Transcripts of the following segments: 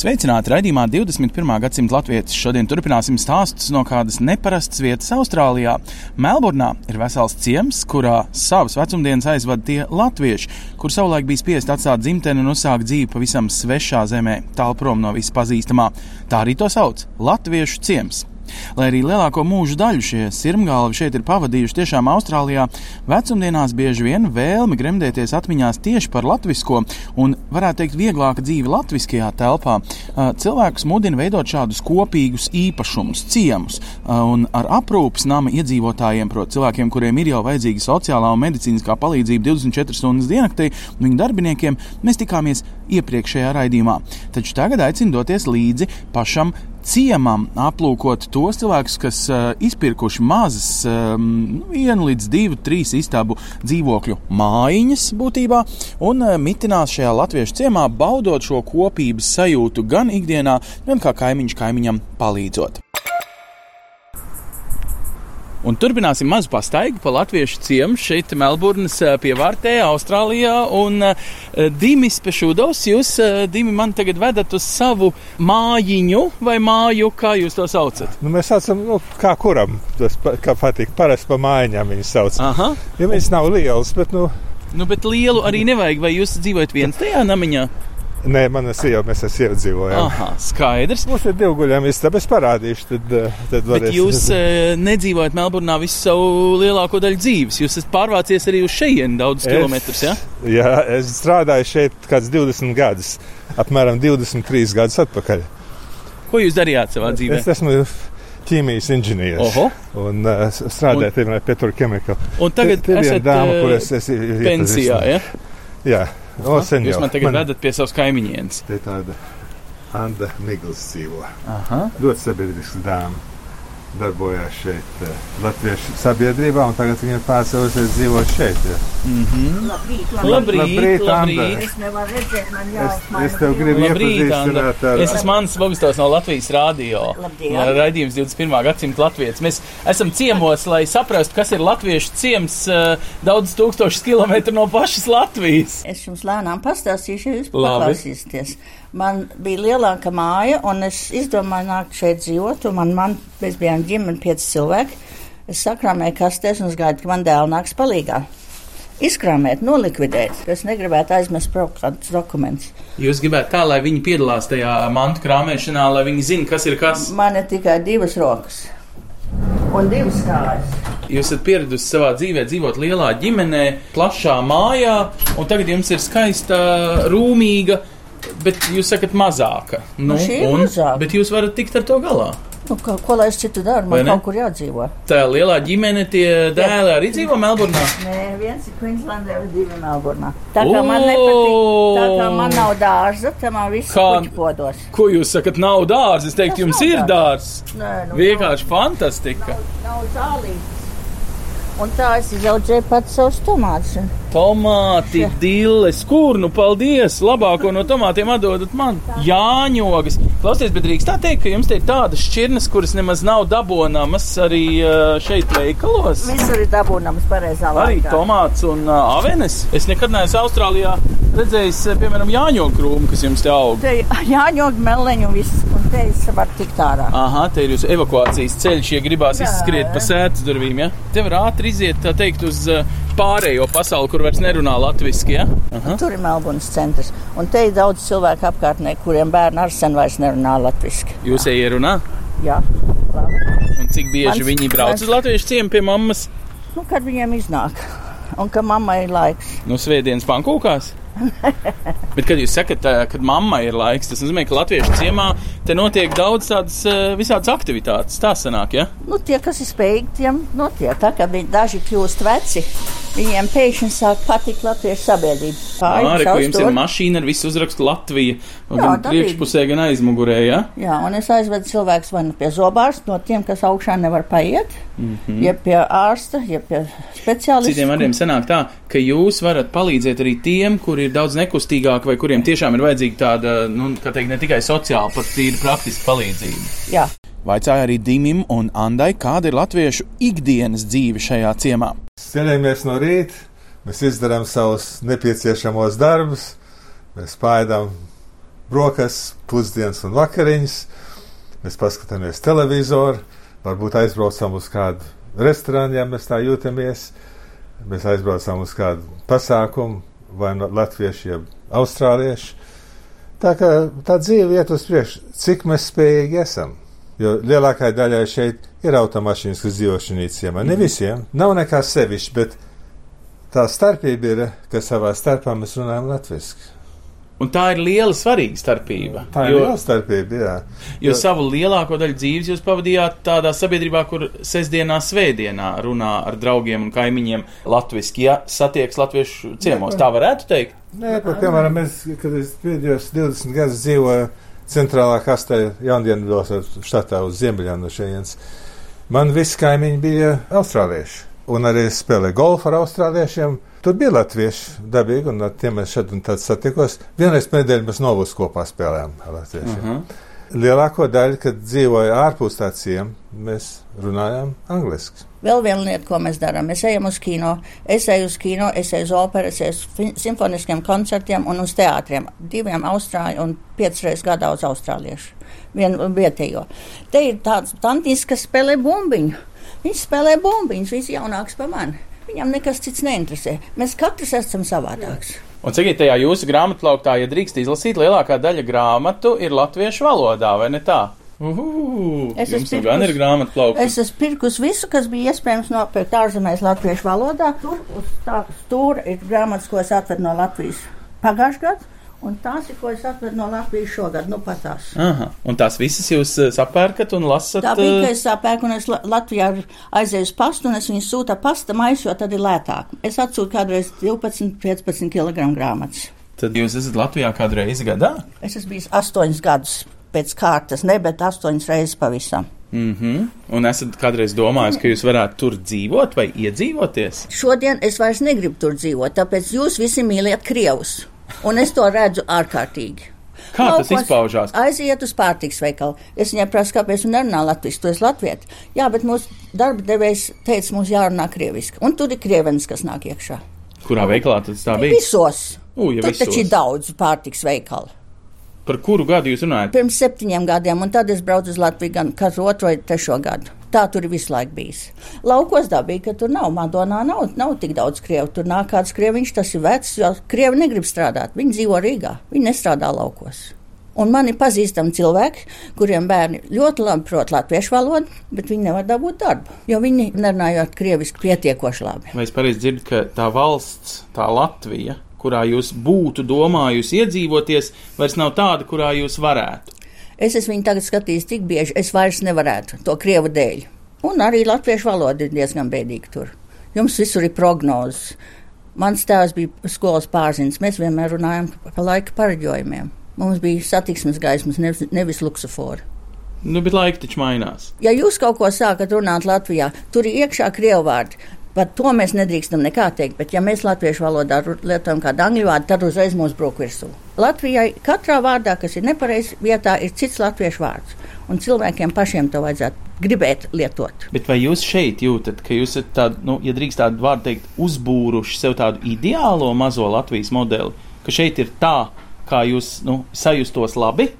Sveicināti raidījumā 21. gadsimta latviešu. Šodien turpināsim stāstus no kādas neparastas vietas Austrālijā. Melburnā ir vesels ciems, kurā savas vecumdienas aizvada tie latvieši, kur savulaik bija spiest atstāt dzimteni un uzsākt dzīvi pavisam svešā zemē, tālu prom no viss pazīstamā. Tā arī to sauc - Latviešu ciems. Lai arī lielāko mūžu daļu šie sirmgalvi šeit ir pavadījuši tiešām Austrālijā, vecumdienās bieži vien vēlme gremdēties atmiņās tieši par latvisko un, varētu teikt, vieglāka dzīve latviskajā telpā. Cilvēkus mudina veidot šādus kopīgus īpašumus, ciemus, un ar aprūpas nama iedzīvotājiem, proti, cilvēkiem, kuriem ir jau vajadzīga sociālā un medicīniskā palīdzība 24 stundas diennaktī, un viņu darbiniekiem mēs tikāmies iepriekšējā raidījumā. Taču tagad aicinu doties līdzi pašam ciemam, aplūkot tos cilvēkus, kas uh, izpirkuši mazas, um, vienu līdz divu, trīs istabu dzīvokļu mājiņas būtībā, un uh, mitinās šajā latviešu ciemā, baudot šo kopības sajūtu gan ikdienā, gan kā kaimiņš kaimiņam palīdzot. Un turpināsim mazu pastaigu pa latviešu ciemu šeit, Melburnas eh, pievārtē, Austrālijā. Un uh, Dimis Pešūdovs, jūs, uh, Dimi, man tagad vedat uz savu mājiņu vai māju, kā jūs to saucat? Nu, mēs saucam, nu, kā kuram tas pa- kā patīk. Parasti pa mājiņām viņas sauc. Aha, Ja viņas nav lielas, bet, nu, nu, bet lielu arī nevajag. Vai jūs dzīvojat viens tajā namiņā? Nē, manas sieva, mēs esam iedzīvojami. Aha, skaidrs. Mums ir divi guļami, tāpēc parādīšu, tad, eh, tad Bet varēs. jūs uh, nedzīvojat Melburnā visu savu lielāko daļu dzīves. Jūs esat pārvācies arī uz šejienu daudzus Es- kilometrus. Ja? Jā, es strādāju šeit kāds 20 gadus, apmēram 23 gadus atpakaļ. Ko jūs darījāt savā dzīvē? Es esmu ķīmijas inženieris. Oho. Un uh, strādāju pirmā Petrochemical. Un tagad te viena esat dāma, eh, kur es esmu pensijā. Ja? Jā, o, sen Jūs jau. man tagad vedat pie savas kaimiņienes. Te tāda Anna Migls dzīvo. Aha. ļoti sabiedriska dāma. Darbojās šeit, uh, Latviešu sabiedrībā, un tagad viņa pārcēlusies dzīvot šeit. Ja. Labrīt, Labrīt, labrīt. Anda. labrīt. Es, es tev gribu Labrīt, iepazīstināt ar Es esmu Mans Bogastovs no Latvijas Rādio. Labdien. Raidījums 21. gadsimta latvijas. Mēs esam ciemos, lai saprastu, kas ir latviešu ciems eh, daudz tūkstošus kilometru no pašas Latvijas. Es jums lēnām pastāstīšu, ja jūs Labi. Man bija lielāka māja, un es izdomāju nākt šeit dzīvot, man, man mēs bijām ģimene pieci cilvēki. Es sakrāmēju kastēs un gaidu, ka man dēls nāks palīgā. Izkrāmēt, nolikvidēt, es negribētu kaut kādus dokumentus. Jūs gribētu tā, lai viņi piedalās tajā mantu krāpšanā, lai viņi zinātu, kas ir kas. Man ir tikai divas rokas un divas kājas. Jūs esat pieradusi savā dzīvē dzīvot lielā ģimenē, plašā mājā, un tagad jums ir skaista, rūmīga. Bet jūs sakat, mazāka. Nu, ir un- mazāka. Bet jūs varat tikt ar to galā. Nu, ko, ko lai es citu daru? Man kaut kur jādzīvo. Tā lielā ģimene, tie dēli arī dzīvo Melburnā. Nē, viens ir Queenslandē, divi Melburnā. Tā kā man nepatīk, tā kā man nav dārza, tā man viss puķi podos. Ko jūs sakat, nav dārsts? Es teiktu, jums nav ir dārsts. Nē, nu, Vienkārši fantastika. Nav zālītes. Un tā es izaudzēju pats savus tomātus. Tomāti, dilles, kur nu paldies! Labāko no tomātiem atdodat man. Jāņogas. Klausieties, bet drīkst tā teikt, ka jums te ir tādas šķirnes, kuras nemaz nav dabūnamas arī uh, šeit veikalos. Visur ir dabūnams pareizā Arī laikā. tomāts un uh, avenes. Es nekad neesmu Austrālijā redzējis, eh, piemēram, jāņogu krūmu, kas jums te aug. Te jāņog meleņu viss, un te es varu tikt ārā. Aha, te ir jūsu evakuācijas ceļš, ja gribās Jā. izskriet pa sēdes durvīm. Ja? Te var ātri iziet, tā teikt, uz uh, pārējo pasauli, kur vairs nerunā latviešu. Ja? Aha. Tur ir Melburnas centrs. Un te ir daudz cilvēku apkārtnē, kuriem bērni ar sen vairs nerunā latviski. Jūs ejat runā? Jā, labi. Un cik bieži Mans- viņi brauc mans- uz latviešu ciemu pie mammas? Nu, kad viņiem iznāk. Un ka mammai ir laiks. No svētdienas pankūkās? Bet, kad jūs sakat, ā, kad mammai ir laiks, tas nozīmē, ka latviešu ciemā te notiek daudz tādas visādas aktivitātes. Tā sanāk, ja? Nu, tie, kas ir spējīgi, tiem notiek. Tā kā viņi daži kļūst veci, viņiem pēkšņi sāk patikt latviešu sabiedrība. Arī, ko jums ir mašīna ar visu uzrakstu Latvija, gan priekšpusē, gan aizmugurē, ja? Jā, un es aizvedu cilvēks vai nu pie zobārsta, no tiem, kas augšā nevar paiet, mm -hmm. ja pie ārsta, ja pie speciālista. Citiem vārdiem sanāk tā, ka jūs varat palīdzēt arī tiem, kuri ir daudz nekustīgāki vai kuriem tiešām ir vajadzīga tāda, nu, kā teikt, ne tikai sociāla, pat tīri praktiska palīdzība. Jā. Vaicāja arī Dimim un Andai, kāda ir latviešu ikdienas dzīve šajā ciemā. Ceļamies no rīta, mēs izdarām savus nepieciešamos darbus, mēs pāēdam brokastis, pusdienas un vakariņas, mēs paskatāmies televizoru, varbūt aizbraucam uz kādu restorānu, ja mēs tā jūtamies, mēs aizbraucam uz kādu pasākumu, vai no latviešu, jeb austrāliešu. Tā kā tā dzīve iet uz priekšu, cik mēs spējīgi esam. Jo lielākajai daļai šeit ir automašīnas, kas dzīvo šajā ciemā. Ne visiem, nav nekā sevišķi, bet tā starpība ir, ka savā starpā mēs runājam latviešu. Un tā ir liela, svarīga starpība. Tā ir jo, liela starpība, jā. Jo, jo savu lielāko daļu dzīves jūs pavadījāt tādā sabiedrībā, kur sestdienā, svētdienā runā ar draugiem un kaimiņiem latviešu, ja satiekas latviešu ciemos. Tā varētu teikt? Nē, pat, piemēram, es, kad es pēdējos 20 gadus dzīvoju centrālā kastē Jaundienvidos štatā uz ziemeļām no šejienes, man visi kaimiņi bija austrālieši. Un arī spēlēju golfu ar austrāliešiem Tur bija latvieši dabīgi, un ar tiem mēs šeit un tad satikos. Vienreiz nedēļā mēs novus kopā spēlējām ar latviešiem. Uh mhm. -huh. Lielāko daļu, kad dzīvoja ārpus tā ciem, mēs runājām angliski. Vēl viena lieta, ko mēs darām, mēs ejam uz kino. Es eju uz kino, es eju uz operu, es eju uz simfoniskiem koncertiem un uz teātriem. Diviem austrāļu un piecas reizes gadā uz austrāliešu. Vienu vietējo. Te ir tāds tantis, kas spēlē bumbiņu. Viņš spēlē bumbiņus, viss jaunāks par mani. Viņam nekas cits neinteresē. Mēs katrs esam savādāks. Un cik tajā jūsu grāmatplauktā, ja drīkst izlasīt, lielākā daļa grāmatu ir latviešu valodā, vai ne tā? Uhu, es esmu nu gan ir grāmatu plaukta. Es esmu pirkus visu, kas bija iespējams nopirkt ārzemēs latviešu valodā. Tur uz tā stūra ir grāmatas, ko es atvedu no Latvijas pagājušajā gadā. Un tās ir, ko es atvedu no Latvijas šogad, nu patās. Aha, un tās visas jūs eh, sapērkat un lasat? Tā bija, ka es sapērku, un es Latvijā aizēju uz pastu, un es viņu sūta pasta maisu, jo tad ir lētāk. Es atsūtu kādreiz 12, 15 kg grāmatas. Tad jūs esat Latvijā kādreiz gadā? Es esmu bijis astoņus gadus pēc kārtas, ne, bet astoņas reizes pavisam. Mm -hmm. Un esat kādreiz domājis, ka jūs varētu tur dzīvot vai iedzīvoties? Šodien es vairs negribu tur dzīvot, tāpēc jūs visi mīliet Krievus. Un es to redzu ārkārtīgi. Kā Laukos tas izpaužās? Aiziet uz pārtiks veikalu. Es viņai prasu, kāpēc viņa nerunā latviešu, tu esi latvieti. Jā, bet mūsu darba devējs teica, mums jārunā krieviski. Un tur ir krievenis, kas nāk iekšā. Kurā veikalā tas tā bija? Visos. U, ja tur visos. taču ir daudz pārtiks veikalu. Par kuru gadu jūs runājat? Pirms septiņiem gadiem, un tad es braucu uz Latviju gan katru otro vai trešo gadu. Tā tur visu laiku bijis. Laukos dabīgi, ka tur nav. Madonā nav, nav tik daudz krievu. Tur nāk kāds krieviņš, tas ir vecs, jo krievi negrib strādāt. Viņi dzīvo Rīgā, viņi nestrādā laukos. Un man ir pazīstami cilvēki, kuriem bērni ļoti labi prot latviešu valodu, bet viņi nevar dabūt darbu, jo viņi nerunājot krieviski pietiekoši labi. Vai es pareizi dzirdu, ka tā valsts, tā Latvija, kurā jūs būtu domājusi iedzīvoties, vairs nav tāda, kurā jūs varētu? Es esmu viņu tagad skatījis tik bieži, es vairs nevarētu to krievu dēļ. Un arī latviešu valoda ir diezgan bēdīga tur. Jums visur ir prognozes. Mans tēvs bija skolas pārziņš. Mēs vienmēr runājam par laika pareģojumiem. Mums bija satiksmes gaismas, nevis, nevis luksofori. Nu, bet laika taču mainās. Ja jūs kaut ko sākat runāt Latvijā, tur ir iekšā krievu vārdi. Par to mēs nedrīkstam nekā teikt, bet ja mēs latviešu valodā lietojam kādu angļu vārdu, tad uzreiz mums brūk virsū. Latvijai katrā vārdā, kas ir nepareizs vietā, ir cits latviešu vārds. Un cilvēkiem pašiem to vajadzētu gribēt lietot. Bet vai jūs šeit jūtat, ka jūs esat tādu, nu, ja drīkst tādu vārdu teikt, uzbūruši sev tādu ideālo mazo Latvijas modeli, ka šeit ir tā, kā jūs nu, sajustos labi?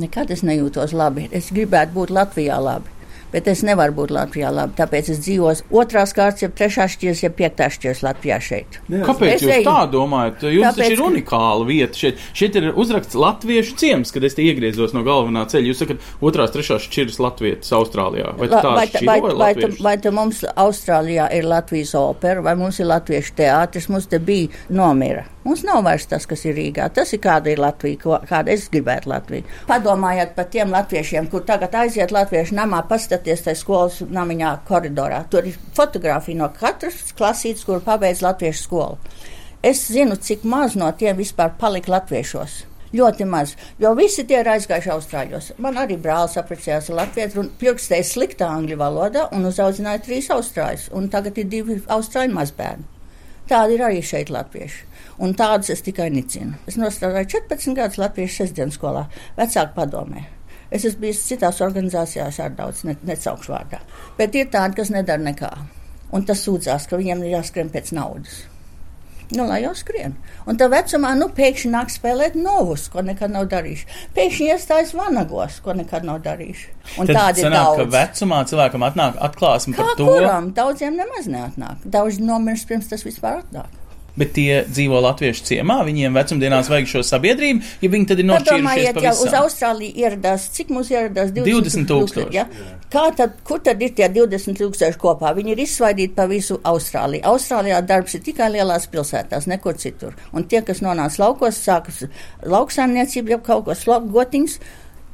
Nekad es nejūtos labi. Es gribētu būt Latvijā labi. Bet es nevaru būt Latvijā labi, tāpēc es dzīvoju otrās kārtas, jeb trešās šķiras, jeb piektās šķiras Latvijā šeit. Kāpēc Es jūs eju- tā domājat? Jums Tāpēc, taču ir unikāla vieta. Šeit, šeit ir uzraksts Latviešu ciems, kad es te iegriezos no galvenā ceļa. Jūs sakat, otrās, trešās šķiras Latvijas Austrālijā. Vai La- tā vai, ta- vai, šķiro vai, ta- latviešu? vai ta mums Austrālijā ir Latvijas opera, vai mums ir latviešu teātris, mums te bija nomira. Mums nav vairs tas, kas ir Rīgā. Tas ir kāda ir Latvija, ko, kāda es gribētu Latviju. Padomājiet par tiem latviešiem, kur tagad aiziet latviešu namā, paskaties tajā skolas namiņā koridorā. Tur ir fotografija no katras klasītes, kur pabeidz latviešu skolu. Es zinu, cik maz no tiem vispār palika latviešos. Ļoti maz, jo visi tie ir aizgājuši Austrāļos. Man arī brālis apprecējās ar Latviju, un pirkstēja sliktā angļu valodā un uzaudzināja trīs austrāļus. Un tagad ir divi austrāļu mazbērni. Tādi ir arī šeit latvieši. Un tādus es tikai nicinu. Es nostādīju 14 gadus Latvijas sestdienas skolā, vecāku padomē. Es esmu bijis citās organizācijās ar daudz, ne, necaukšu vārdā. Bet ir tādi, kas nedara nekā. Un tas sūdzās, ka viņiem ir jāskrien pēc naudas. Nu, lai jau skrien. Un tā vecumā, nu, pēkšņi nāk spēlēt novus, ko nekad nav darījuši. Pēkšņi iestājas vanagos, ko nekad nav darījuši. Un Tad tādi ir sanāk, ka daudz. vecumā cilvēkam atnāk atklāsme Kā par to, kuram? Daudziem nemaz neatnāk. Daudzi nomirst pirms tas vispār atnāk. Bet tie dzīvo latviešu ciemā, viņiem vecumdienās vajag šo sabiedrību, ja viņi tad ir nošķīrušies Padomājiet, ja uz pavisam. Austrāliju ieradās, cik mums ieradās 20, 20 tūkstoši. Ja? Kā tad, kur tad ir tie 20 tūkstoši kopā? Viņi ir izsvaidīti pa visu Austrāliju. Austrālijā darbs ir tikai lielās pilsētās, nekur citur. Un tie, kas nonāca laukos, sākas lauksaimniecība, jau kaut ko slavu gotiņus.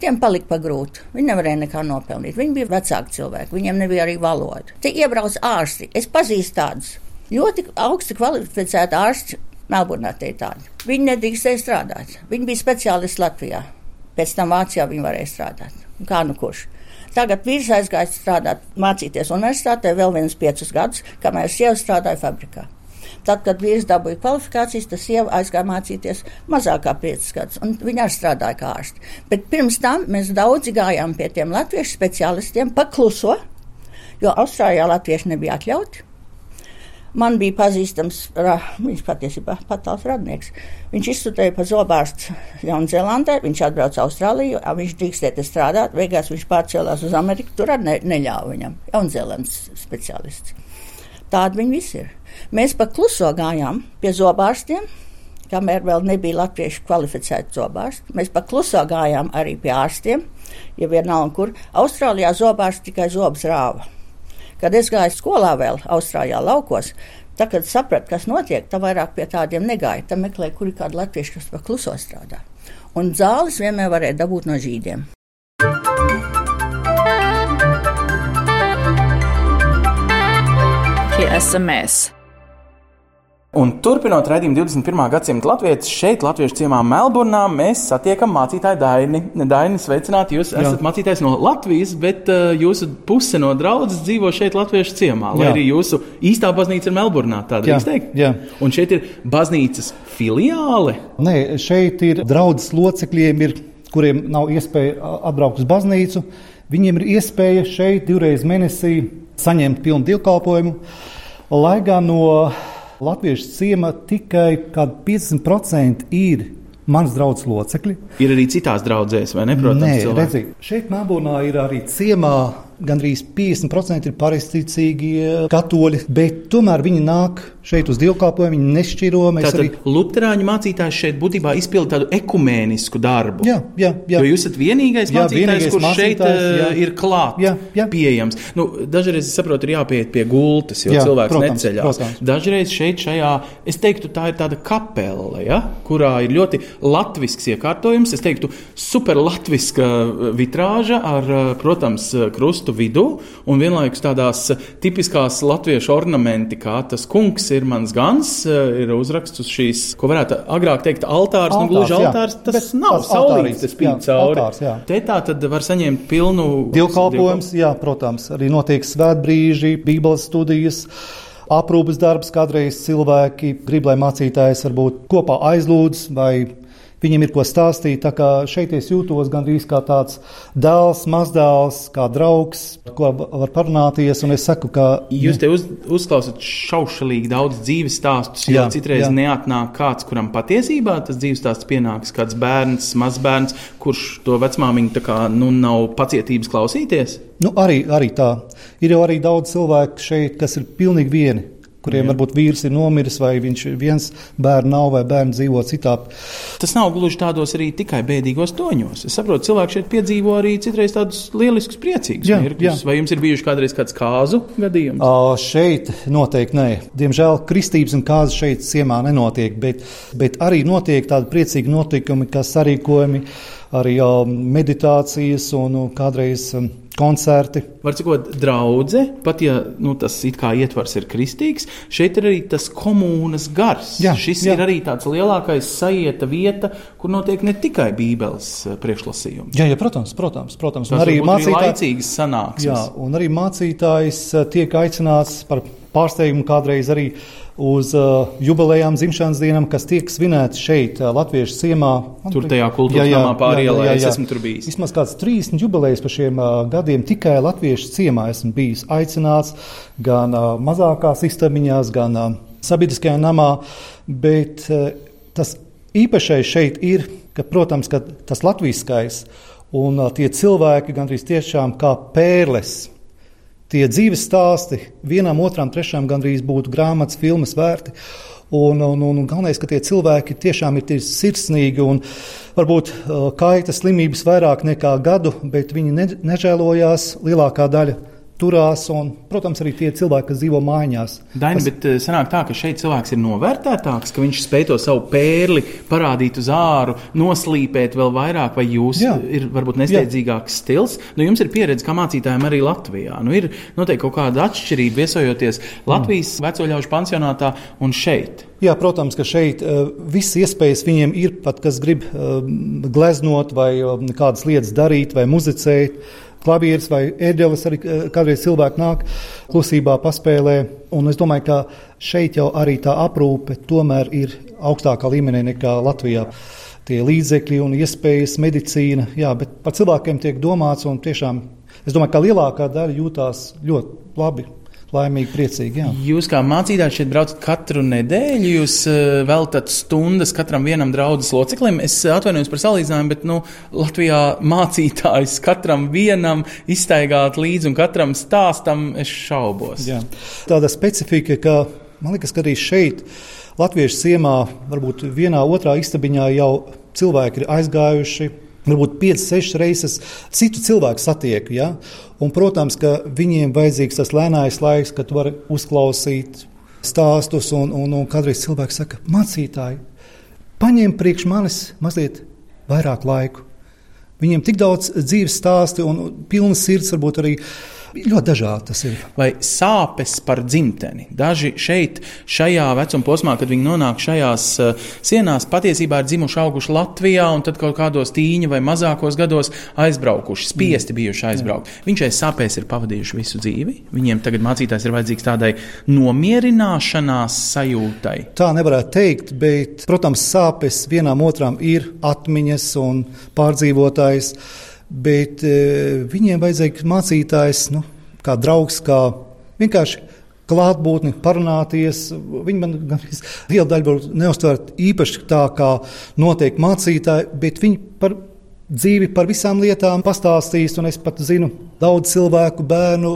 Tiem palika pa grūti. Viņi nevarēja nekā nopelnīt. Viņi bija vecāki cilvēki, viņiem nebija arī valoda. Te iebrauc ārsti. Es pazīstu tādus. Ļoti augsti Melburnā te ir tādi. Viņi nedrīkstēja strādāt. Viņi bija speciālisti Latvijā. Pēc tam Vācijā viņi varēja strādāt. Kā nu kurš? Tagad vīrs aizgāja strādāt, mācīties universitātē vēl vienus piecus gadus, kamēr sieva strādāja fabrikā. Tad, kad vīrs dabūja kvalifikācijas, tas sieva aizgāja mācīties mazāk kā 5 gadus, un viņa arī strādāja kā ārste. Bet pirms tam mēs daudzi gājām pie tiem latviešu speciālistiem pakluso, jo Austrālijā latvieši nebija atļauti. Man bija pazīstams, viņš patiesībā patāls radnieks. Viņš izsūtīja pa zobārstu Jaunzēlandē, viņš atbrauca Austrālijā, jā, viņš drīkstēja strādāt, beigās viņš pārcēlās uz Ameriku, tur ne, neļāva viņam, Jaunzēlandes speciālists. Tādi viņi visi ir. Mēs pa kluso gājām pie zobārstiem, kamēr vēl nebija latviešu kvalificēti zobārsti. Mēs pa kluso gājām arī pie ārstiem, ja vienalga kur. Austrālijā zobārsti tikai zobus rāva. Kad es gāju skolā vēl Austrālijā laukos, tad, kad sapratu, kas notiek, tā vairāk pie tādiem negāja. Tam meklēja, kur ir kāda latvieša, kas pa kluso strādā. Un zāles vienmēr varēja dabūt no žīdiem. Tie esam mēs. Un turpinot raidījumu 21. gadsimta latviešu, šeit, Latviešu ciemā Melburnā, mēs satiekam mācītāju Daini. Daini, sveicināti! Jūs esat mācītājs no Latvijas, bet uh, jūsu puse no draudzes dzīvo šeit, Latviešu ciemā. Lai Jā. arī jūsu īstā baznīca ir Melburnā, tā Jā, drīkst teikt. jā. Un šeit ir baznīcas filiāle. Nē, šeit ir draudzes locekļiem, ir, kuriem nav iespēja a, atbraukt uz baznīcu. Viņiem ir iespēja šeit divreiz mēnesī saņemt pilnu dievkalpojumu, lai gan no latviešu ciema tikai kādi 50% ir manas draudzes locekļi. Ir arī citās draudzēs, vai ne? Protams, Nē, redziet, šeit Mābonā ir arī ciemā. Gandrīz 50% ir pareizticīgi katoļi, bet tomēr viņi nāk šeit uz dievkalpojumu, viņi nešķiro. Tātad arī. Lutāņu mācītājs šeit būtībā izpilda tādu ekumēnisku darbu. Jā, jā, jā. Jo jūs esat vienīgais Jā, mācītājs, vienīgais kurš šeit mācītājs, uh, jā. ir klāts, Jā, jā. pieejams. Nu, dažreiz, es saprotu, ir jāpiet pie gultas, jo jā, cilvēks protams, neceļās. protams. Dažreiz šeit, šajā, es teiktu, tā ir tāda kapela, ja, kurā ir ļoti latvisks iekārtojums. Es teiktu, super latviska vitrāža ar, protams, krustu vidū un vienlaikus tādās tipiskās latviešu ornamenti, kā tas kungs ir mans gans, uh, ir uzraksts uz šīs, ko varētu agrāk teikt, altārs. nu, Altārs, gluži jā. altārs, tas Bet nav saulīts, tas spīd cauri. altārs, jā. Te tā tad var saņemt pilnu Dievkalpojums, jā, protams, arī notiek svētbrīži, Bībeles studijas. Aprūpes darbs, kādreiz cilvēki grib, lai mācītājs varbūt kopā aizlūdz vai Viņiem ir ko stāstīt. Tā kā šeit es jūtos gandrīz kā tāds dēls, mazdēls, kā draugs, ko var parunāties. Un es saku, ka. Jūs te uz, uzklausat šaušalīgi daudz dzīves stāstus, jā, citreiz jā. neatnāk kāds, kuram patiesībā tas dzīves stāsts pienāks, kāds bērns, mazbērns, kurš to vecmāmiņu tā kā nu nav pacietības klausīties. Nu, arī, arī tā. Ir jau arī daudz cilvēku šeit, kas ir pilnīgi vieni kuriem Jā. varbūt vīrs ir nomiris, vai viņš viens bērns nav, vai bērns dzīvo citā. Tas nav gluži tādos arī tikai bēdīgos toņos. Es saprotu, cilvēki šeit piedzīvo arī citreiz tādus lieliskus, priecīgus mirkļus. Vai jums ir bijuši kādreiz kāds kāzu gadījums? O, šeit noteikti nē. Diemžēl kristības un kāzas šeit ciemā nenotiek, bet, bet arī notiek tādi priecīgi notikumi, kas sarīkojami arī meditācijas un kādreiz koncerti. Var sakot, draudzē, pat ja nu, tas ietvars ir kristīgs, šeit ir arī tas komunas gars. Jā, Šis jā. ir arī tāds lielākais sajieta vieta, kur notiek ne tikai Bībeles eh, priekšlasījums. Jā, jā, protams, protams. protams. Un arī mācītājs sanāks. Jā, un arī mācītājs eh, tiek aicināts par pārsteigumu kādreiz arī uz uh, jubilejām, dzimšanas dienām, kas tiek svinētas šeit, uh, Latviešu ciemā. Tur tajā kultūras namā pārielā, es esmu tur bijis. Vismaz kāds 30 jubilejas par šiem uh, gadiem tikai Latviešu ciemā esmu bijis aicināts gan uh, mazākās istabiņās, gan uh, sabiedriskajā namā, bet uh, tas īpašais šeit ir, ka, protams, ka tas latviskais un uh, tie cilvēki gandrīz tiešām kā pērles Tie dzīves stāsti vienam, otram, trešam gandrīz būtu grāmatas, filmas vērti. Un, un, un, galvenais, ka tie cilvēki tiešām ir sirsnīgi un varbūt kaita slimības vairāk nekā gadu, bet viņi ne, nežēlojās lielākā daļa turās, un, protams, arī tie cilvēki, kas dzīvo mājās. Daini, tas... bet eh, sanāk tā, ka šeit cilvēks ir novērtētāks, ka viņš spēj to savu pērli parādīt uz āru, noslīpēt vēl vairāk, vai jūs Jā. ir varbūt nesteidzīgāks Jā. stils. Nu, jums ir pieredze kā mācītājiem arī Latvijā. Nu, ir noteikti kaut kāda atšķirība viesojoties Latvijas mm. vecoļaužu pansionātā un šeit. Jā, protams, ka šeit uh, viss iespējas viņiem ir pat, kas grib uh, gleznot vai uh, kādas lietas darīt vai muzicēt. Uh, klavieres vai ērģeles arī eh, kādreiz cilvēki nāk klusībā paspēlē. Un es domāju, ka šeit jau arī tā aprūpe tomēr ir augstākā līmenī nekā Latvijā. Tie līdzekļi un iespējas, medicīna, jā, bet par cilvēkiem tiek domāts un tiešām es domāju, ka lielākā daļa jūtās ļoti labi laimīgi, priecīgi. Jā. Jūs kā mācītājs šeit braucat katru nedēļu, jūs uh, veltat stundas katram vienam draudzes loceklim. Es atvainojos par salīdzinājumu, bet nu, Latvijā mācītājs katram vienam iztaigāt līdzi un katram stāstam es šaubos. Jā. Tāda specifika, ka man liekas, ka arī šeit. Latviešu ciemā, varbūt vienā otrā istabiņā jau cilvēki ir aizgājuši, varbūt 5, 6 reizes citu cilvēku satieku. Ja? Un, protams, ka viņiem vajadzīgs tas lēnais laiks, kad var uzklausīt stāstus, un, un, un kādreiz cilvēks saka, mācītāji, paņem priekš manis mazliet vairāk laiku. Viņiem tik daudz dzīves stāstu un pilnas sirds varbūt arī Ļoti dažādi tas ir. Vai sāpes par dzimteni? Daži šeit, šajā vecuma posmā, kad viņi nonāk šajās uh, sienās, patiesībā ir dzimuši, auguši Latvijā, un tad kaut kādos tīņa vai mazākos gados aizbraukuši, spiesti mm. bijuši aizbraukt. Viņš aiz sāpēs ir pavadījuši visu dzīvi. Viņiem tagad mācītājs ir vajadzīgs tādai nomierināšanās sajūtai. Tā nevarētu teikt, bet, protams, sāpes vienam otram ir atmiņas un pārdzīvotājs bet e, viņiem vajadzēja mācītājs, nu, kā draugs, kā vienkārši klātbūtni, parunāties. Viņi man gandrīz liela daļa neuztver īpaši tā, kā notiek mācītāji, bet viņi par dzīvi par visām lietām pastāstījis, es pat zinu daudz cilvēku, bērnu,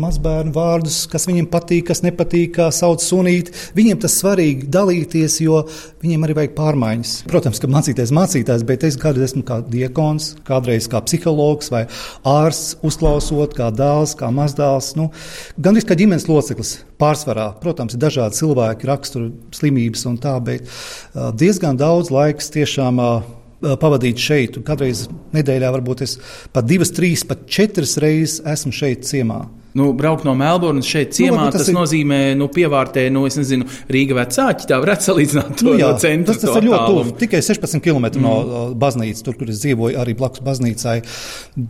mazbērnu vārdus, kas viņiem patīk, kas nepatīk, kā sauc sunīt. Viņiem tas svarīgi dalīties, jo viņiem arī vajag pārmaiņas. Protams, ka mācīties mācītājs, bet es kādreiz esmu kā diekons, kādreiz kā psihologs vai ārsts, uzklausot kā dēls, kā mazdēls. Nu, Gan arī kā ģimenes loceklis pārsvarā. Protams, ir dažādi cilvēki, raksturu slimības un tā, bet diezgan daudz laiks tiešām pavadīt šeit. Kādreiz nedēļā varbūt es pat divas, trīs, pat četras reizes esmu šeit ciemā. Nu, braukt no Melburnas šeit, ciemā, nu, tas, tas ir... nozīmē, nu, pievārtē, nu, es nezinu, Rīga vecāki. Tā varētu salīdzināt to nu, jā, no centra. Tas, tas ir ļoti tuvu. Tikai 16 km mm. no baznīcas, tur, kur es dzīvoju, arī blakus baznīcai.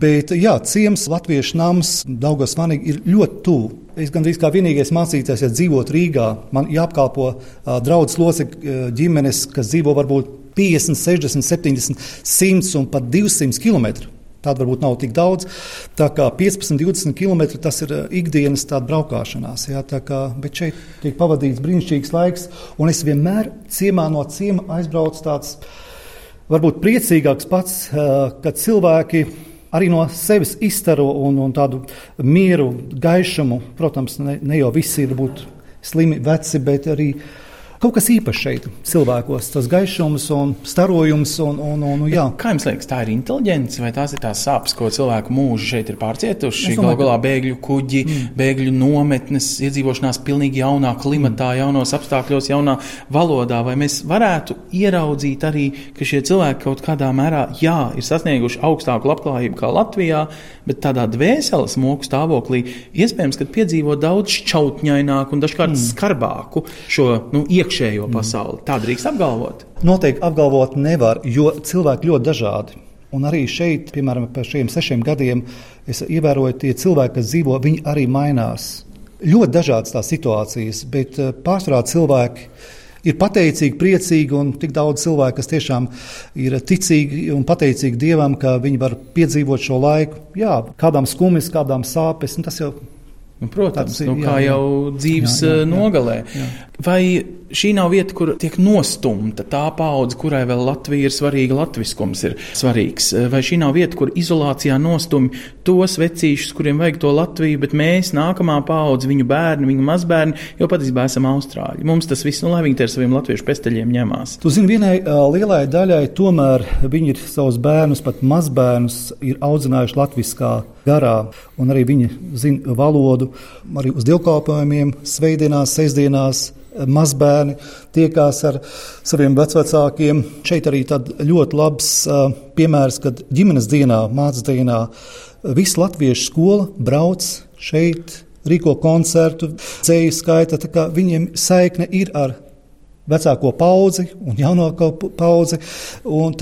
Bet, jā, ciems, latviešu nams, Daugos Vanīgi ir ļoti tuvu. Es gandrīz kā vienīgais mācītājs, ja dzīvot Rīgā, man jāapkalpo uh, draudzes locekļu uh, ģimenes, kas dzīvo varbūt 50, 60, 70, 100 un pat 200 km. Tāda varbūt nav tik daudz. Tā kā 15, 20 km tas ir eh, ikdienas braukšanās. Jā, kā, bet šeit tiek pavadīts brīnišķīgs laiks, un es vienmēr ciemā no ciema aizbraucu tāds varbūt priecīgāks pats, eh, kad cilvēki arī no sevis izstaro un, un tādu mieru, gaišumu. Protams, ne, ne jau visi ir būt slimi, veci, bet arī Kaut kas īpašs šeit cilvēkos, tas gaišums un starojums. Un, un, un, jā. Kā jums liekas, tā ir inteliģence vai tās ir tās sāpes, ko cilvēku mūži šeit ir pārcietuši? Galu galā bēgļu kuģi, mm. bēgļu nometnes, iedzīvošanās pilnīgi jaunā klimatā, mm. jaunos apstākļos, jaunā valodā. Vai mēs varētu ieraudzīt arī, ka šie cilvēki kaut kādā mērā, jā, ir sasnieguši augstāku labklājību kā Latvijā, bet tādā dvēseles moku stāvoklī iespējams, ka piedzīvo daudz šķautņaināku un dažkārt mm. skarbāku šo nu, iekšējo mm. pasauli. Tā drīkst apgalvot? Noteikti apgalvot nevar, jo cilvēki ļoti dažādi. Un arī šeit, piemēram, pēc šiem sešiem gadiem, es ievēroju, tie cilvēki, kas dzīvo, viņi arī mainās. Ļoti dažādas tās situācijas, bet eh, pārsvarā cilvēki ir pateicīgi, priecīgi un tik daudz cilvēku, kas tiešām ir ticīgi un pateicīgi Dievam, ka viņi var piedzīvot šo laiku. Jā, kādām skumjas, kādām sāpes, nu, tas jau Nu, protams, nu, kā jā, jā. jau dzīves jā, jā, jā. nogalē. Jā. Vai šī nav vieta, kur tiek nostumta tā paudze, kurai vēl Latvija ir svarīga, latviskums ir svarīgs? Vai šī nav vieta, kur izolācijā nostumi tos vecīšus, kuriem vajag to Latviju, bet mēs, nākamā paudze, viņu bērni, viņu mazbērni, jau patiesībā esam austrāļi. Mums tas viss, nu, lai viņi te ar saviem latviešu pesteļiem ņemās. Tu zini, vienai lielai daļai tomēr viņi ir savus bērnus, pat mazbērnus, ir audzinājuši latviskā garā, un arī viņi zina valodu, arī uz dievkalpojumiem, svētdienās, sestdienās. Mazbērni tiekās ar saviem vecākiem. Šeit arī ļoti labs uh, piemērs, kad ģimenes dienā, mācības dienā, visa latviešu skola brauc šeit, rīko koncertu, ceļu skaita. Viņiem saikne ir ar vecāko paudzi un jaunāko paudzi. Un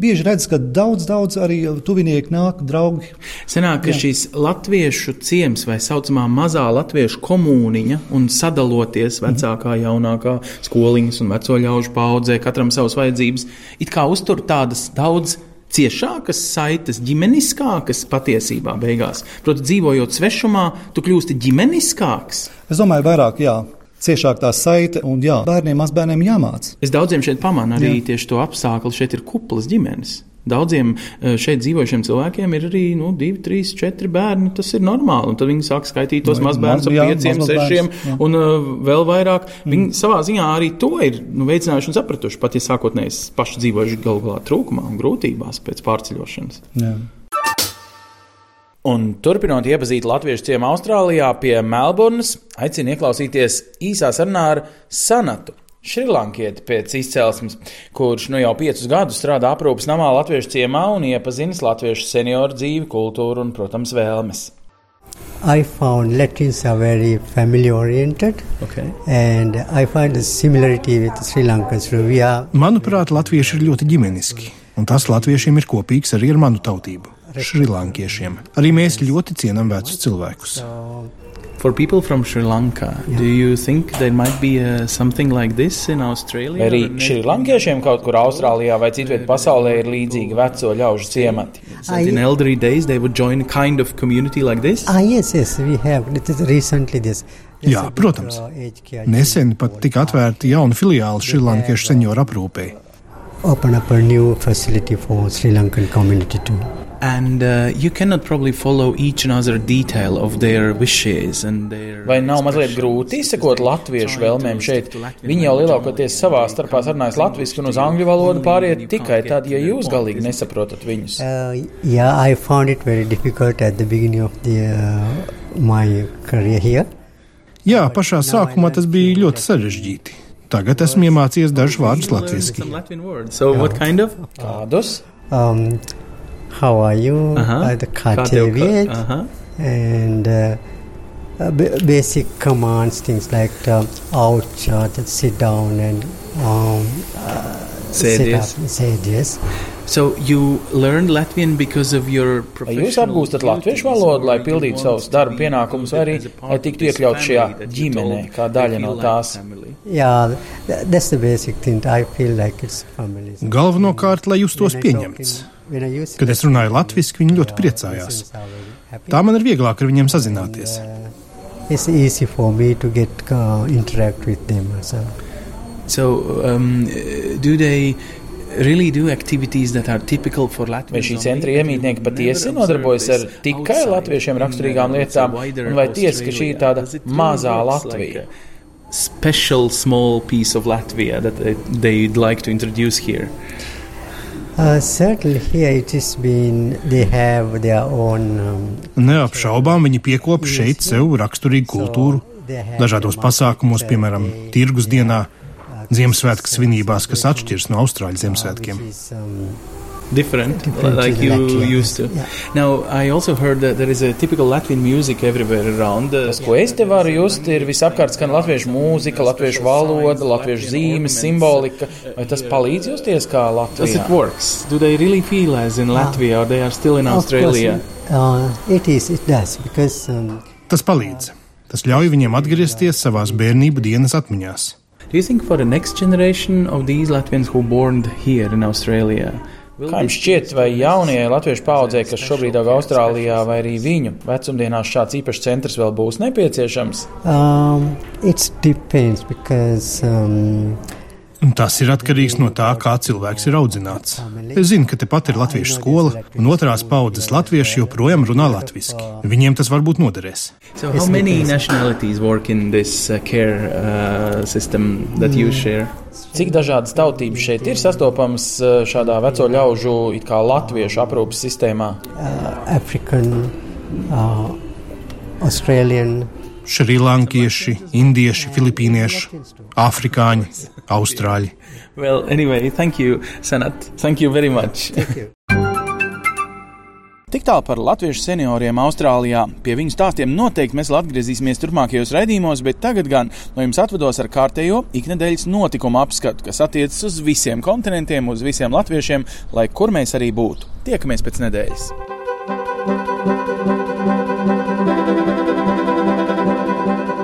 bieži redz, ka daudz, daudz arī tuvinieki nāk, draugi. Senāk, ka Jā. šīs latviešu ciems vai saucamā mazā latviešu komuniņa un sadaloties mhm. vecākā, jaunākā skoliņas un veco ļaužu paudzē, katram savas vajadzības, it kā uztur tādas daudz ciešākas saites, ģimeniskākas patiesībā beigās. Protams, dzīvojot svešumā, tu kļūsti ģimeniskāks. Es domāju, vairāk, jā ciešāk tā saite. Un, jā, bērniem, mazbērniem jāmācās. Es daudziem šeit pamanu arī jā. tieši to apstākļu. Šeit ir kuplas ģimenes. Daudziem eh, šeit dzīvojušiem cilvēkiem ir arī nu, divi, trīs, četri bērni. Tas ir normāli. Un tad viņi sāk skaitīt tos mazbērnus ar pieciem, sešiem un uh, vēl vairāk. Mm. Viņi savā ziņā arī to ir nu, veicinājuši un sapratuši. Pat ja sākotnēji paši dzīvojuši galu galā trūkumā un grūtībās pēc pārceļošanas. Jā. Un turpinot iepazīt latviešu ciemu Austrālijā pie Melburnas, aicinu ieklausīties īsā sarunā ar Sanatu. Šrilankieti pēc izcelsmes, kurš nu jau piecus gadus strādā aprūpas namā Latviešu ciemā un iepazinis latviešu senioru dzīvi, kultūru un, protams, vēlmes. I found Latins are very family oriented, okay. and I find a similarity with Sri Lankans. Are... Manuprāt, latvieši ir ļoti ģimeniski, un tas latviešiem ir kopīgs arī ar manu tautību šrilankiešiem. Arī mēs ļoti cienām vecus cilvēkus. For people from Sri Lanka, yeah. do you think there might be uh, something like this in Australia? Vai arī šrilankiešiem kaut kur Austrālijā vai citviet pasaulē ir līdzīgi veco ļaužu ciemati? So in elderly days they would join a kind of community like this? Ah, yes, yes, we have. Recently this. Jā, protams. Nesen pat tika atvērta jauna filiāla šrilankiešu senioru aprūpē. Open up a new facility for Sri Lankan community too. And uh, you cannot probably follow each and other detail of their wishes and their Vai nav mazliet grūti izsekot latviešu vēlmēm šeit? Viņi jau lielākoties savā starpā sarunājas latviešu un uz angļu valodu pāriet tikai tad, ja jūs galīgi nesaprotat viņus. Uh, yeah, I found it very difficult at the beginning of the, uh, my career here. Jā, pašā sākumā tas bija ļoti sarežģīti. Tagad esmu iemācījies dažus vārdus latviešu. So, what kind of? Kādus? Um, how are you, uh-huh. uh, the Kateviet, uh-huh. and uh, uh, b- basic commands, things like uh, ouch, uh, sit down and um, uh, say sit this. Up, say this. So you learned Latvian because of your Vai jūs apgūstat latviešu valodu, lai pildītu savus darba pienākumus, vai arī lai tiktu iekļaut šajā ģimenē, kā daļa no tās? Yeah, that's the basic thing. I feel like it's family. Galvenokārt, lai justos pieņemts. Kad es runāju latviešu, viņi ļoti priecājās. Tā man ir vieglāk ar viņiem sazināties. It's easy for me to get uh, interact with them. So. So, um, do they really do activities that are typical for Vai šī centra iemītnieki patiesi nodarbojas ar tikai latviešiem raksturīgām lietām, un vai tiesa, ka šī ir tāda mazā Latvija? Special small piece of Latvia that they- they'd like to introduce here. Uh, certainly here it has been, they have their own. Um, Neapšaubām viņi piekopja šeit sev raksturīgu kultūru. Dažādos pasākumos, piemēram, tirgus dienā, Ziemassvētku svinībās, kas atšķiras no Austrāļu Ziemassvētkiem. Different, Different like you Latvians, used to. Now, I also heard that there is a typical Latvian music everywhere around. Uh, Tas, ko es te varu just, ir visapkārt skan latviešu mūzika, latviešu valoda, latviešu zīmes, simbolika. Vai tas palīdz justies kā Does it Latvijā? works? Do they really feel as in Latvia, or they are still in Of Australia? course, uh, it is, it does, because um, Tas palīdz. Tas ļauj viņiem atgriezties savās bērnību dienas atmiņās. Do you think for the next generation of these Latvians who born here in Australia? Kā jums šķiet, vai jaunajai latviešu paudzei, kas šobrīd aug Austrālijā, vai arī viņu vecumdienās šāds īpašs centrs vēl būs nepieciešams? um, Tas ir atkarīgs no tā, kā cilvēks ir audzināts. Es zinu, ka tepat ir latviešu skola, un otrās paudzes latvieši joprojām runā latviešu. Viņiem tas varbūt noderēs. So, how many nationalities work in this uh, care uh, system that you share? Cik dažādas tautības šeit ir sastopamas eh, šādā veco ļaužu, it kā latviešu aprūpas sistēmā? uh, African, uh, Australian, Šrilankieši, indieši, filipīnieši, afrikāņi, austrāļi. Well, anyway, thank you, Sanat. Thank you very much. Tik tālu par latviešu senioriem Austrālijā. Pie viņu stāstiem noteikti mēs vēl atgriezīsimies turpmākajos raidījumos, bet tagad gan no jums atvados ar kārtējo iknedēļas notikumu apskatu, kas attiecas uz visiem kontinentiem, uz visiem latviešiem, lai kur mēs arī būtu. Tiekamies pēc nedēļas!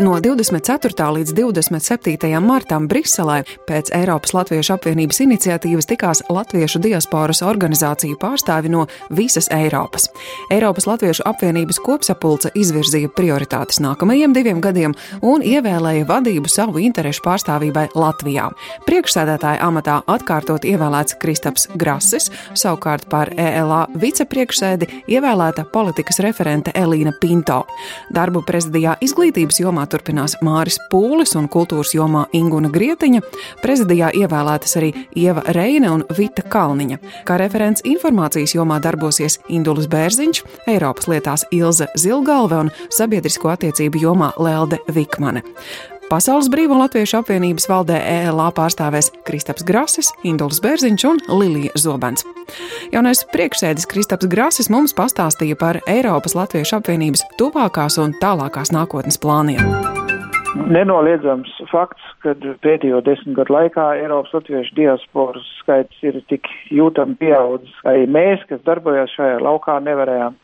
No 24. līdz 27. martam Briselē pēc Eiropas Latviešu apvienības iniciatīvas tikās Latviešu diasporas organizāciju pārstāvi no visas Eiropas. Eiropas Latviešu apvienības kopsapulce izvirzīja prioritātes nākamajiem diviem gadiem un ievēlēja vadību savu interešu pārstāvībai Latvijā. Priekšsēdētāja amatā atkārtot ievēlēts Kristaps Grasis, savukārt par ELA vicepriekšsēdi ievēlēta politikas referente Elīna Pinto. Darbu prezidijā izglītības jomā turpinās Māris Pūlis un kultūras jomā Inguna Grietiņa. Prezidijā ievēlētas arī Ieva Reine un Vita Kalniņa. Kā referents informācijas jomā darbosies Indulis Bērziņš, Eiropas lietās Ilze Zilgalve un sabiedrisko attiecību jomā Lelde Vikmane. Pasaules Brīvo Latviešu apvienības valdē ELA pārstāvēs Kristaps Grasis, Induls Bērziņš un Lilija Zobens. Jaunais priekšsēdis Kristaps Grasis mums pastāstīja par Eiropas Latviešu apvienības tuvākās un tālākās nākotnes plāniem. Nenoliedzams fakts, ka pēdējo desmit gadu laikā Eiropas latviešu diasporas skaits ir tik jūtami pieaudzis. Arī mēs, kas darbojās šajā laukā, nevarējām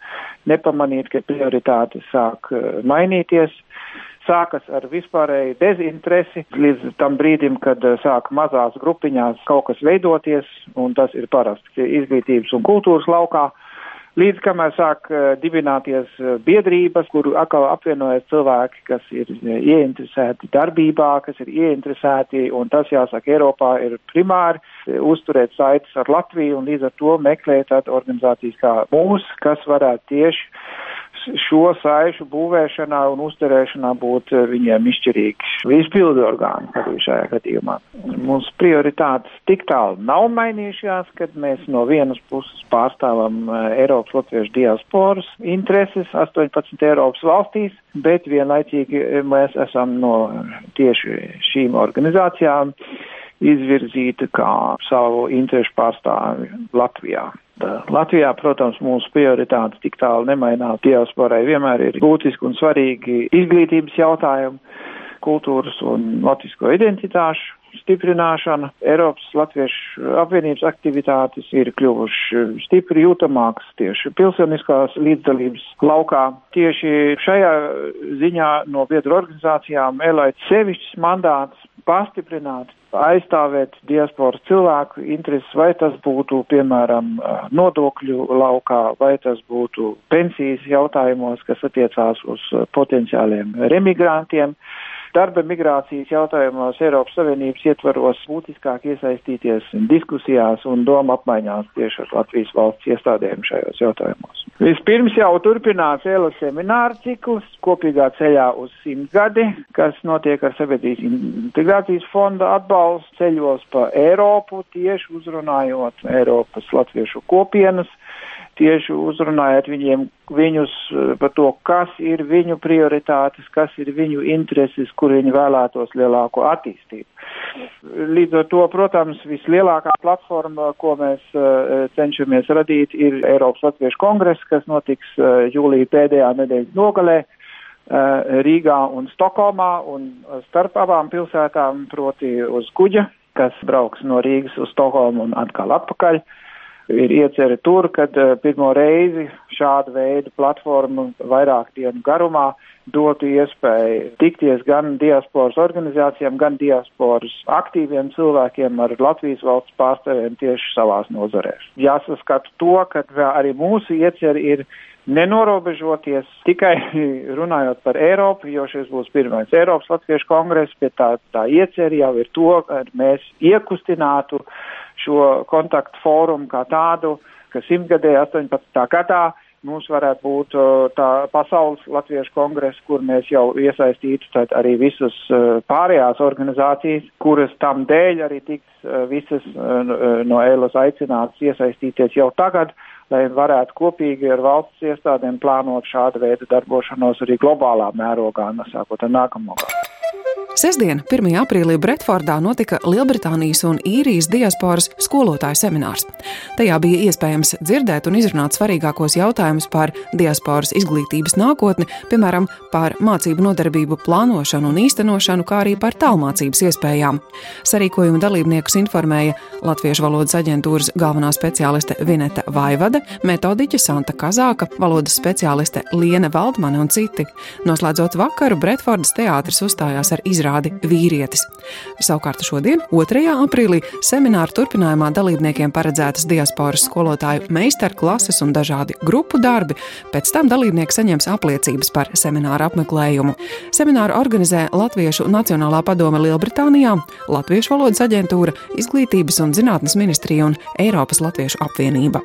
nepamanīt, ka prioritātes sāk eh, mainīties. Sākas ar vispārēju dezinteresi līdz tam brīdim, kad eh, sāk mazās grupiņās kaut kas veidoties, un tas ir parasti izglītības un kultūras laukā. Līdz kamēr sāk uh, dibināties uh, biedrības, kur atkal apvienojas cilvēki, kas ir ieinteresēti darbībā, kas ir ieinteresēti, un tas, jāsaka, Eiropā ir primāri uzturēt saites ar Latviju un līdz ar to meklēt tādu organizācijas kā mūs, kas varētu tieši šo saišu būvēšanā un uzturēšanā būt uh, viņiem izšķirīgs izpildu orgāni arī šajā gadījumā. Mums prioritātes tik tālu nav mainījušās, kad mēs no vienas puses pārstāvam uh, Eiropas latviešu diasporas intereses 18 Eiropas valstīs, bet vienlaicīgi mēs esam no tieši šīm organizācijām izvirzīta kā savu interešu pārstāvi Latvijā. Latvijā, protams, mūsu prioritātes tik tālu nemainās. Diasporai vienmēr ir būtiski un svarīgi izglītības jautājumi, kultūras un latvisko identitāšu stiprināšana. Eiropas Latviešu apvienības aktivitātes ir kļuvuši stipri jūtamākas tieši pilsoniskās līdzdalības laukā. Tieši šajā ziņā no biedru organizācijām Elait sevišķs mandāts pastiprināt, aizstāvēt diasporas cilvēku intereses, vai tas būtu, piemēram, nodokļu laukā, vai tas būtu pensijas jautājumos, kas attiecās uz potenciāliem remigrantiem darba migrācijas jautājumos Eiropas Savienības ietvaros būtiskāk iesaistīties diskusijās un doma apmaiņās tieši ar Latvijas valsts iestādēm šajos jautājumos. Vispirms jau turpinās ēla semināra cikls kopīgā ceļā uz simtgadi, kas notiek ar sabiedrības integrācijas fonda atbalstu ceļos pa Eiropu, tieši uzrunājot Eiropas latviešu kopienas tieši uzrunājot viņiem, viņus eh, par to, kas ir viņu prioritātes, kas ir viņu intereses, kur viņi vēlētos lielāko attīstību. Līdz ar to, protams, vislielākā platforma, ko mēs uh, cenšamies radīt, ir Eiropas Latviešu kongress, kas notiks uh, jūlija pēdējā nedēļas nogalē. Rīgā un Stokholmā un starp abām pilsētām, proti uz kuģa, kas brauks no Rīgas uz Stokholmu un atkal atpakaļ. Uh, ir iecerē tur, kad uh, pirmo reizi šāda veida platforma vairāk dienu garumā dotu iespēju tikties gan diasporas organizācijām, gan diasporas aktīviem cilvēkiem ar Latvijas valsts pārstāvjiem tieši savās nozarēs. Jāsaskata to, ka arī mūsu ieceri ir nenorobežoties tikai runājot par Eiropu, jo šis būs pirmais Eiropas Latviešu kongress, bet tā, tā ieceri jau ir to, ka mēs iekustinātu šo kontaktu fórumu kā tādu, ka simtgadē 18. gadā mums varētu būt tā pasaules latviešu kongresa, kur mēs jau iesaistītu tad arī visas pārējās organizācijas, kuras tam dēļ arī tiks visas no ēlas aicinātas iesaistīties jau tagad, lai varētu kopīgi ar valsts iestādēm plānot šādu veidu darbošanos arī globālā mērogā, sākot ar nākamo gadu. Sesdien, 1. aprīlī Bretfordā notika Lielbritānijas un Īrijas diasporas skolotāju seminārs. Tajā bija iespējams dzirdēt un izrunāt svarīgākos jautājumus par diasporas izglītības nākotni, piemēram, par mācību nodarbību plānošanu un īstenošanu, kā arī par tālmācības iespējām. Sarīkojuma dalībniekus informēja Latviešu valodas aģentūras galvenā speciāliste Vineta Vaivade, metodiķe Santa Kazāka, valodas speciāliste Liene Valdmane un citi. Noslēdzot vakaru, Bretfordas teātris uzstājās ar izrādi izrādi vīrietis. Savukārt šodien, 2. aprīlī, semināra turpinājumā dalībniekiem paredzētas diasporas skolotāju meistarklases un dažādi grupu darbi. Pēc tam dalībnieki saņems apliecības par semināru apmeklējumu. Semināru organizē Latviešu Nacionālā padome Lielbritānijā, Latviešu valodas aģentūra, Izglītības un zinātnes ministrija un Eiropas Latviešu apvienība.